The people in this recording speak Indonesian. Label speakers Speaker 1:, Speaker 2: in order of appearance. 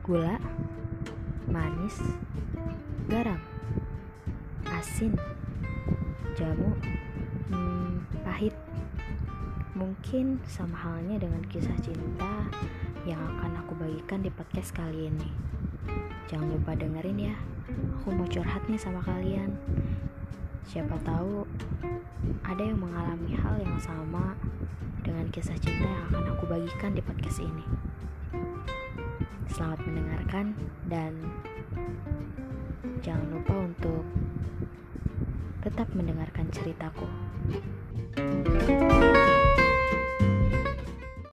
Speaker 1: gula, manis, garam, asin, jamu, hmm, pahit. Mungkin sama halnya dengan kisah cinta yang akan aku bagikan di podcast kali ini. Jangan lupa dengerin ya. Aku mau curhat nih sama kalian. Siapa tahu ada yang mengalami hal yang sama dengan kisah cinta yang akan aku bagikan di podcast ini. Selamat mendengarkan dan jangan lupa untuk tetap mendengarkan ceritaku.